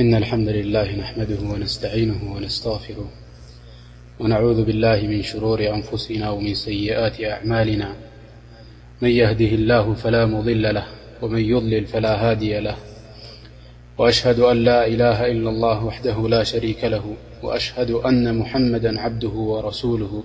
إن الحمد لله نحمده ونستعينه ونستغفره ونعوذ بالله من شرور أنفسنا ومن سيئات أعمالنا من يهده الله فلا مضل له ومن يظلل فلا هادي له وأشهد أن لا إله إلا الله وحده لا شريك له وأشهد أن محمدا عبده ورسوله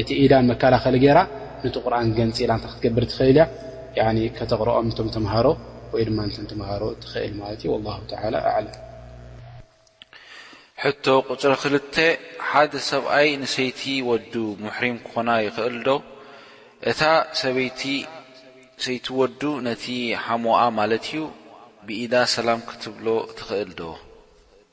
እቲ ኢዳ መከላኸሊ ገይራ ነቲ ቁርን ገንፂላ እንታይ ክትገብር ትኽእል እያ? ከተቕርኦም ንቶም ተምሃሮ ወይ ድማ ንተን ተምሃሮ ትኽእል ማለት እዩ። ወላሁ ተዓላ ኣዕለም። ሕቶ ቁፅሪ ክልተ፣ ሓደ ሰብኣይ ንሰይቲ ወዱ ሙሕሪም ክኾና ይኽእል ዶ? እታ ሰበይቲ ሰይቲ ወዱ ነቲ ሓሙኣ ማለት እዩ ብኢዳ ሰላም ክትብሎ ትኽእል ዶ?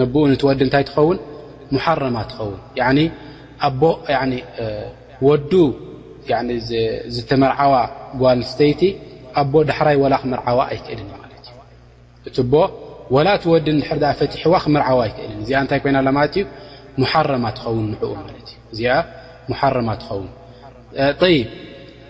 ነብኡ ንትወዲ እንታይ ትኸውን ሙሓረማ ትኸውን ወዱ ዝተመርዓዋ ጓል ስተይቲ ኣቦ ዳሕራይ ወላ ክምርዓዋ ኣይክእልን ዩ ማለት እዩ እቲ ቦ ወላ እቲ ወዲ ድ ፈትሕዋ ክምርዓዋ ኣይክእልን እዚኣ እንታይ ኮይና ላ ማለት እዩ ሓረማ ትኸውን ንኡ ማለት እዩ እዚኣ ሓረማ ትኸውን ይ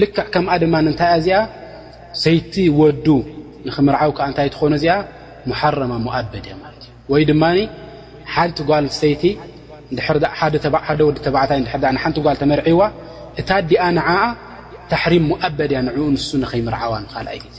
ልክዕ ከምኣ ድማ እንታይ እያ እዚኣ ሰይቲ ወዱ ንኽምርዓው ከኣ እንታይ ትኾኑ እዚኣ ሙሓረማ ሙኣበድ እያ ማለት እዩ ወይ ድማ ሓንቲ ጓል ሰይቲ ሓደ ወዲ ተባዕታይ ድ ንሓንቲ ጓል ተመርዒዋ እታ ዲኣ ንዓኣ ታሕሪም ሙኣበድ እያ ንዕኡ ንሱ ንኸይምርዓዋ ንካልኣይ ግዜ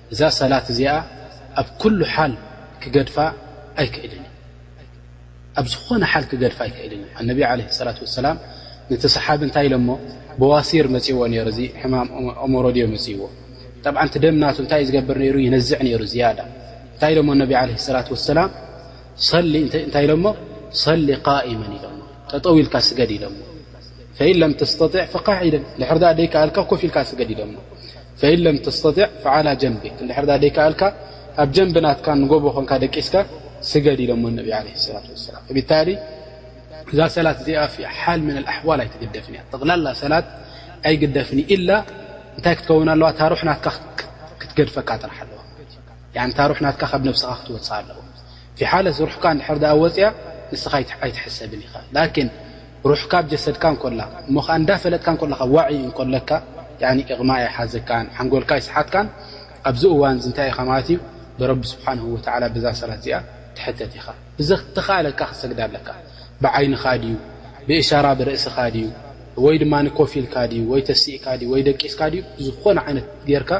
እዛ ሰላት እዚኣ ኣብ ኩሉ ሓል ክገድፋ ኣይክእልን እዩ ኣብ ዝኾነ ሓል ክገድፋ ኣይክእልን እዩ ኣነቢ ለ ላ ሰላም ነቲ ሰሓቢ እንታይ ኢሎሞ ብዋሲር መፅዎ ነሩ እዚ ሕማም ኦሞሮድዮ መፅዎ ጠብ ቲ ደም ናቱ እንታይ እዩ ዝገብር ነይሩ ይነዝዕ ነይሩ ዝያዳ እንታይ ኢሎሞ ኣነቢ ለ ላ ሰላም እንታይ ኢሎሞ ሰሊ ቃኢመን ኢሎሞ ጠጠው ኢልካ ስገድ ኢሎሞ ፈኢን ለም ተስተጢዕ ፈቃዒደን ድሕር ዳኣ ደይከኣልካ ኮፍ ኢልካ ስገድ ኢሎሞ ፈኢን ለም ተስተጢዕ ፈዓላ ጀንቢክ እንድሕር ድኣ ደይከኣልካ ኣብ ጀንቢ ናትካ ንጎቦ ኮንካ ደቂስካ ስገድ ኢሎሞ ነቢ ዓለይሂ ሰላቱ ወሰላም ፈቢታሊ እዛ ሰላት እዚኣ ፊ ሓል ሚነል ኣሕዋል ኣይትግደፍን እያ ጠቕላላ ሰላት ኣይግደፍን እዩ ኢላ እንታይ ክትከውን ኣለዋ እታ ሩሕ ናትካ ክትገድፈካ ጥራሕ ኣለዋ ማለት እዩ ያኒ እታ ሩሕ ናትካ ካብ ነብስኻ ክትወጽእ ኣለዋ ፊ ሓለት ሩሕካ እንድሕር ድኣ ወጽያ ንስኻ ኣይትሕሰብን ኢኻ ላኪን ሩሕካ ኣብ ጀሰድካ እንኮላ እሞ ከኣ እንዳፈለጥካ እንኮለኻ ዋዒ እንኮለካ ያኒ ኢቕማእ ኣይሓዘካን ሓንጎልካ ኣይሰሓትካን ኣብዚ እዋን እዚ እንታይ ኢኻ ማለት እዩ ብረቢ ስብሓንሁ ወተዓላ በዛ ሰላት እዚኣ ትሕተት ኢኻ ብዘተኻእለካ ክትሰግዳ ኣለካ ብዓይንኻ ድዩ ብእሻራ ብርእስኻ ድዩ ወይ ድማ ኮፍ ኢልካ ድዩ ወይ ተሲእካ ድዩ ወይ ደቂስካ ድዩ ብዝኾነ ዓይነት ጌርካ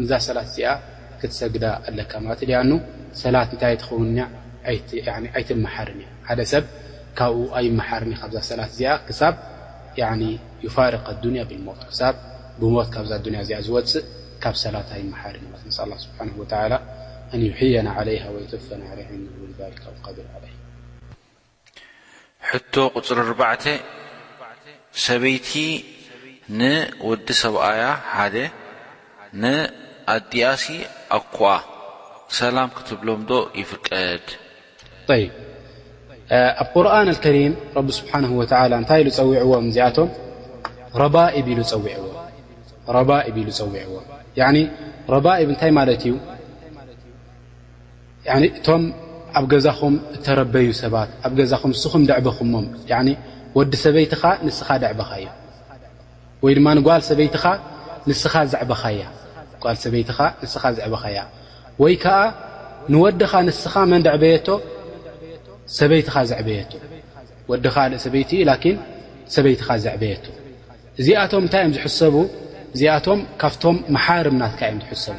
ንዛ ሰላት እዚኣ ክትሰግዳ ኣለካ ማለት ሊኣኑ ሰላት እንታይ ኣይትኸውንያ ኣይትመሓርን እያ ሓደ ሰብ ካብኡ ኣይመሓርን እዩ ካብዛ ሰላት እዚኣ ክሳብ ያኒ ዩፋርቅ ኣዱንያ ብልሞት ክሳብ ብሞት ካብዛ ኣዱንያ እዚኣ ዝወጽእ ካብ ሰላት ኣይመሓርን እዩ ማለት ነስኣል ላህ ስብሓነሁ ወተዓላ ኣን ዩሕየና ዓለይሃ ወዩትወፈና ዓለይሃ ኢነሁ ወልዩ ዛሊከ ወልቃዲሩ ዓለይህ ሕቶ ቁፅሪ ኣርባዕተ፣ ሰበይቲ ንወዲ ሰብኣያ ሓደ ንኣዲኣሲ ኣኩኣ ሰላም ክትብሎምዶ ይፍቀድ? ኣብ ቁርን ከሪም ረቢ ስብሓን ወላ እንታይ ኢሉ ፀዊዕዎም እዚኣቶም ረባኢብ ኢሉ ፀዊዕዎም ረባኢብ እንታይ ማለት እዩ እቶም ኣብ ገዛኹም እተረበዩ ሰባት ኣብ ገዛኹም ንስኹም ደዕበኹሞም ወዲ ሰበይትኻ ንስኻ ደዕበኻ እዮም ወይ ድማ ንጓል ሰበይትኻ ንስኻ ዘዕበኻያ ጓል ሰበይትኻ ንስኻ ዘዕበኻያ ወይ ከኣ ንወድኻ ንስኻ መን ደዕበየቶ ሰበይትኻ ዘዕበየቶ ወዲ ካልእ ሰበይቲ እዩ ላኪን ሰበይትኻ ዘዕበየቶ እዚኣቶም እንታይ እዮም ዝሕሰቡ እዚኣቶም ካብቶም መሓርም ናትካ እዮም ዝሕሰቡ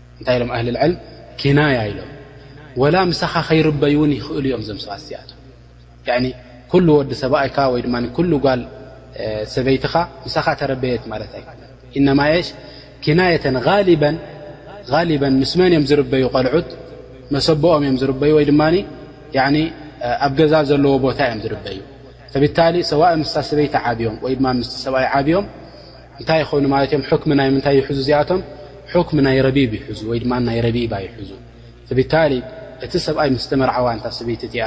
እንታይ ኢሎም ኣህሊ ልዕልም ኪናያ ኢሎም ወላ ምሳኻ ከይርበይውን ይኽእሉ እዮም ዞም ሰባት እዚኣቶ ኩሉ ወዲ ሰብኣይካ ወይ ድማ ኩሉ ጓል ሰበይትኻ ምሳኻ ተረበየት ማለት ኣይኮ ኢነማ የሽ ኪናየተን በን ምስ መን እዮም ዝርበዩ ቆልዑት መሰቦኦም እዮም ዝርበዩ ወይ ድማ ኣብ ገዛ ዘለዎ ቦታ እዮም ዝርበዩ ብታሊ ሰዋእ ምስ ሰበይቲ ዓብዮም ወይድማ ምስ ሰብኣይ ዓብዮም እንታይ ይኾኑ ማለት እዮም ሕክሚ ናይ ምንታይ ይሕዙ እዚኣቶም ሕክሚ ናይ ረቢብ ይሕዙ ወይ ድማ ናይ ረቢባ ይሕዙ ብታሊ እቲ ሰብኣይ ምስ ተመርዓዋ እንታ ሰበይቲ እቲኣ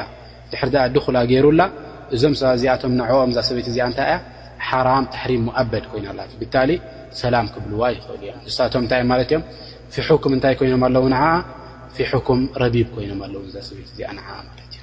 ድሕር ድኣ ድኹላ ገይሩላ እዞም ሰባት እዚኣቶም ንዕኦም እዛ ሰበይቲ እዚኣ እንታይ እያ ሓራም ተሕሪም ሙኣበድ ኮይና ኣላ ብታሊ ሰላም ክብልዋ ይኽእሉ እዮም ንሳቶም እንታይ እዮም ማለት እዮም ፊ ሕኩም እንታይ ኮይኖም ኣለዉ ንዓኣ ፊ ሕኩም ረቢብ ኮይኖም ኣለዉ እዛ ሰበይቲ እዚኣ ንዓኣ ማለት እዩ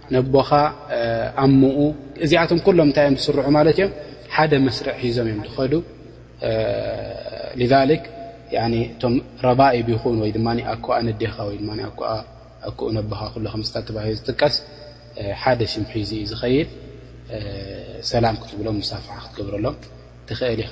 ነቦኻ ኣሞኡ እዚኣቶም ኩሎም እንታይ እዮም ዝስርዑ ማለት እዮም ሓደ መስርዕ ሒዞም እዮም ዝኸዱ ሊዛሊክ እቶም ረባኢብ ይኹን ወይ ድማ ኣኮኣ ነዴኻ ወይ ድማ ኣኮኡ ነቦኻ ኩሎ ከምስታ ተባሂሉ ዝጥቀስ ሓደ ሽም ሒዙ እዩ ዝኸይድ ሰላም ክትብሎም ሙሳፍሓ ክትገብረሎም ትኽእል ኢኻ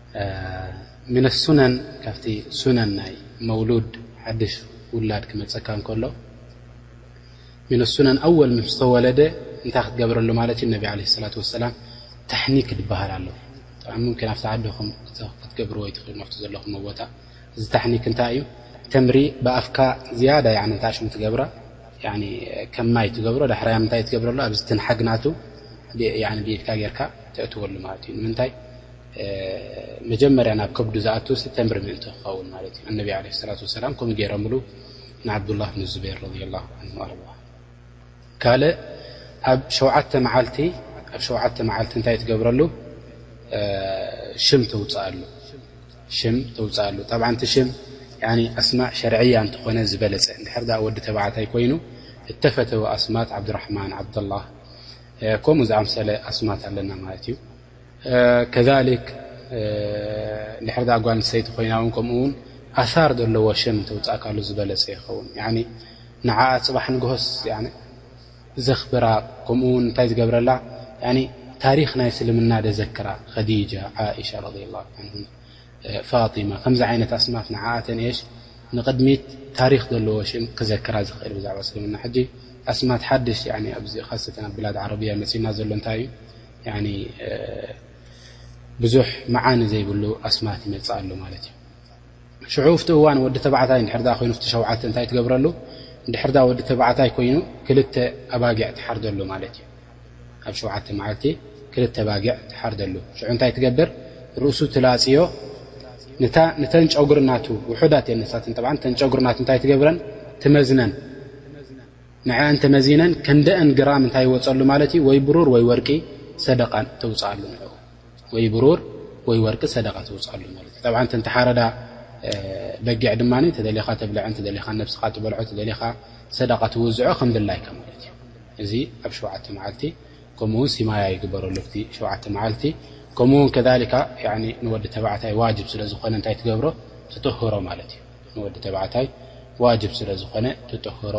ምን ኣሱነን ካብቲ ሱነን ናይ መውሉድ ሓድሽ ውላድ ክመፀካ እንከሎ ምን ኣሱነን ኣወል ምስ ተወለደ እንታይ ክትገብረሉ ማለት እዩ ነቢ ዓለ ሰላት ወሰላም ታሕኒክ ድበሃል ኣሎ ጥዓ ምምኪን ኣብቲ ዓድኹም ክትገብርዎ ይትኽእሉ ኣብቲ ዘለኹም ቦታ እዚ ታሕኒክ እንታይ እዩ ተምሪ ብኣፍካ ዝያዳ እንታይ ሽሙ ትገብራ ከም ማይ ትገብሮ ዳሕራያ ምንታይ ትገብረሉ ኣብዚ ትንሓግናቱ ብኢድካ ጌርካ ተእትወሉ ማለት እዩ ንምንታይ መጀመርያ ናብ ከብዱ ዝኣቱ ተምሪ ምእንቲ ክኸውን ማለት እዩ ኣነቢ ለ ሰላት ወሰላም ከምኡ ገይሮምሉ ንዓብዱላህ ብን ዙበይር ረ ላ ኣርዋ ካልእ ኣብ ሸዓተ መዓልቲ ኣብ ሸዓተ መዓልቲ እንታይ ትገብረሉ ሽም ተውፅኣሉ ሽም ተውፅኣሉ ብ እቲ ሽም ኣስማእ ሸርዕያ እንትኾነ ዝበለፀ ንድሕር ኣ ወዲ ተባዕታይ ኮይኑ እተፈተወ ኣስማት ዓብድራሕማን ዓብደላ ከምኡ ዝኣምሰለ ኣስማት ኣለና ማለት እዩ ከዛሊክ ድሕሪ ዳኣ ጓል ንስተይቲ ኮይና ውን ከምኡ ውን ኣሳር ዘለዎ ሽም እንተውፃእካሉ ዝበለፀ ይኸውን ንዓኣ ፅባሕ ንግሆስ ዘኽብራ ከምኡ ውን እንታይ ዝገብረላ ታሪኽ ናይ እስልምና ደዘክራ ኸዲጃ ዓእሻ ረድ ላ ዓንሁን ፋጢማ ከምዚ ዓይነት ኣስማት ንዓኣ ተንእሽ ንቕድሚት ታሪኽ ዘለዎ ሽም ክዘክራ ዝኽእል ብዛዕባ እስልምና ሕጂ ኣስማት ሓድሽ ኣብዚ ካሰተን ኣብ ብላድ ዓረብያ መፂና ዘሎ እንታይ እዩ ያኒ ብዙሕ መዓኒ ዘይብሉ ኣስማት ይመጽኣሉ ማለት እዩ ሽዑ ብቲ እዋን ወዲ ተባዕታይ ድሕር ኮይኑ ቲ ሸውዓተ እንታይ ትገብረሉ ድሕር ወዲ ተባዕታይ ኮይኑ ክልተ ኣባጊዕ ትሓርደሉ ማለት እዩ ኣብ ሸውዓተ መዓልቲ ክልተ ባጊዕ ትሓርደሉ ሽዑ እንታይ ትገብር ርእሱ ትላፅዮ ንታ ንተን ጨጉሪ ናቱ ውሑዳት የነሳትን ተን ጨጉሪ ናቱ እንታይ ትገብረን ትመዝነን ንዐኣን ተመዚነን ከንደኣን ግራም እንታይ ይወጸሉ ማለት እዩ ወይ ብሩር ወይ ወርቂ ሰደቃ ተውጽኣሉ ንዕኡ ወይ ብሩር ወይ ወርቂ ሰደቃ ተውጽኣሉ ማለት እዩ ጠብዓ እተን ተሓረዳ በጊዕ ድማ ተደሊኻ ተብልዐን ተደሊኻ ነብስኻ ትበልዖ ተደሊኻ ሰደቃ ትውዝዖ ከም ድላይካ ማለት እዩ እዚ ኣብ ሸውዓተ መዓልቲ ከምኡውን ሲማያ ይግበረሉ ኣብቲ ሸውዓተ መዓልቲ ከምኡውን ከሊካ ንወዲ ተባዕታይ ዋጅብ ስለ ዝኾነ እንታይ ትገብሮ ትጥህሮ ማለት እዩ ንወዲ ተባዕታይ ዋጅብ ስለ ዝኾነ ትጥህሮ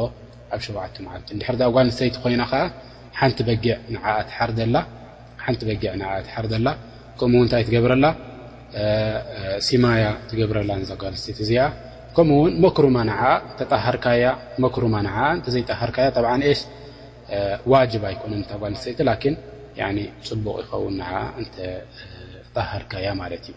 ኣብ ሸውዓተ መዓልቲ እንድሕር ጓል ኣንስተይቲ ኮይና ከኣ ሓንቲ በጊዕ ንዓኣ ትሓርደላ ሓንቲ በጊዕ ንዓኣ ትሓርደላ ከምኡ ውን እንታይ ትገብረላ ሲማያ ትገብረላ ነዛ ጓል ኣንስተይቲ እዚኣ ከምኡ ውን መክሩማ ንዓኣ እንተጠሃርካያ መክሩማ ንዓኣ እንተዘይጠሃርካያ ጠብዓ ኤስ ዋጅብ ኣይኮነን እታ ጓል ኣንስተይቲ ላኪን ጽቡቕ ይኸውን ንዓኣ እንተጠሃርካያ ማለት እዩ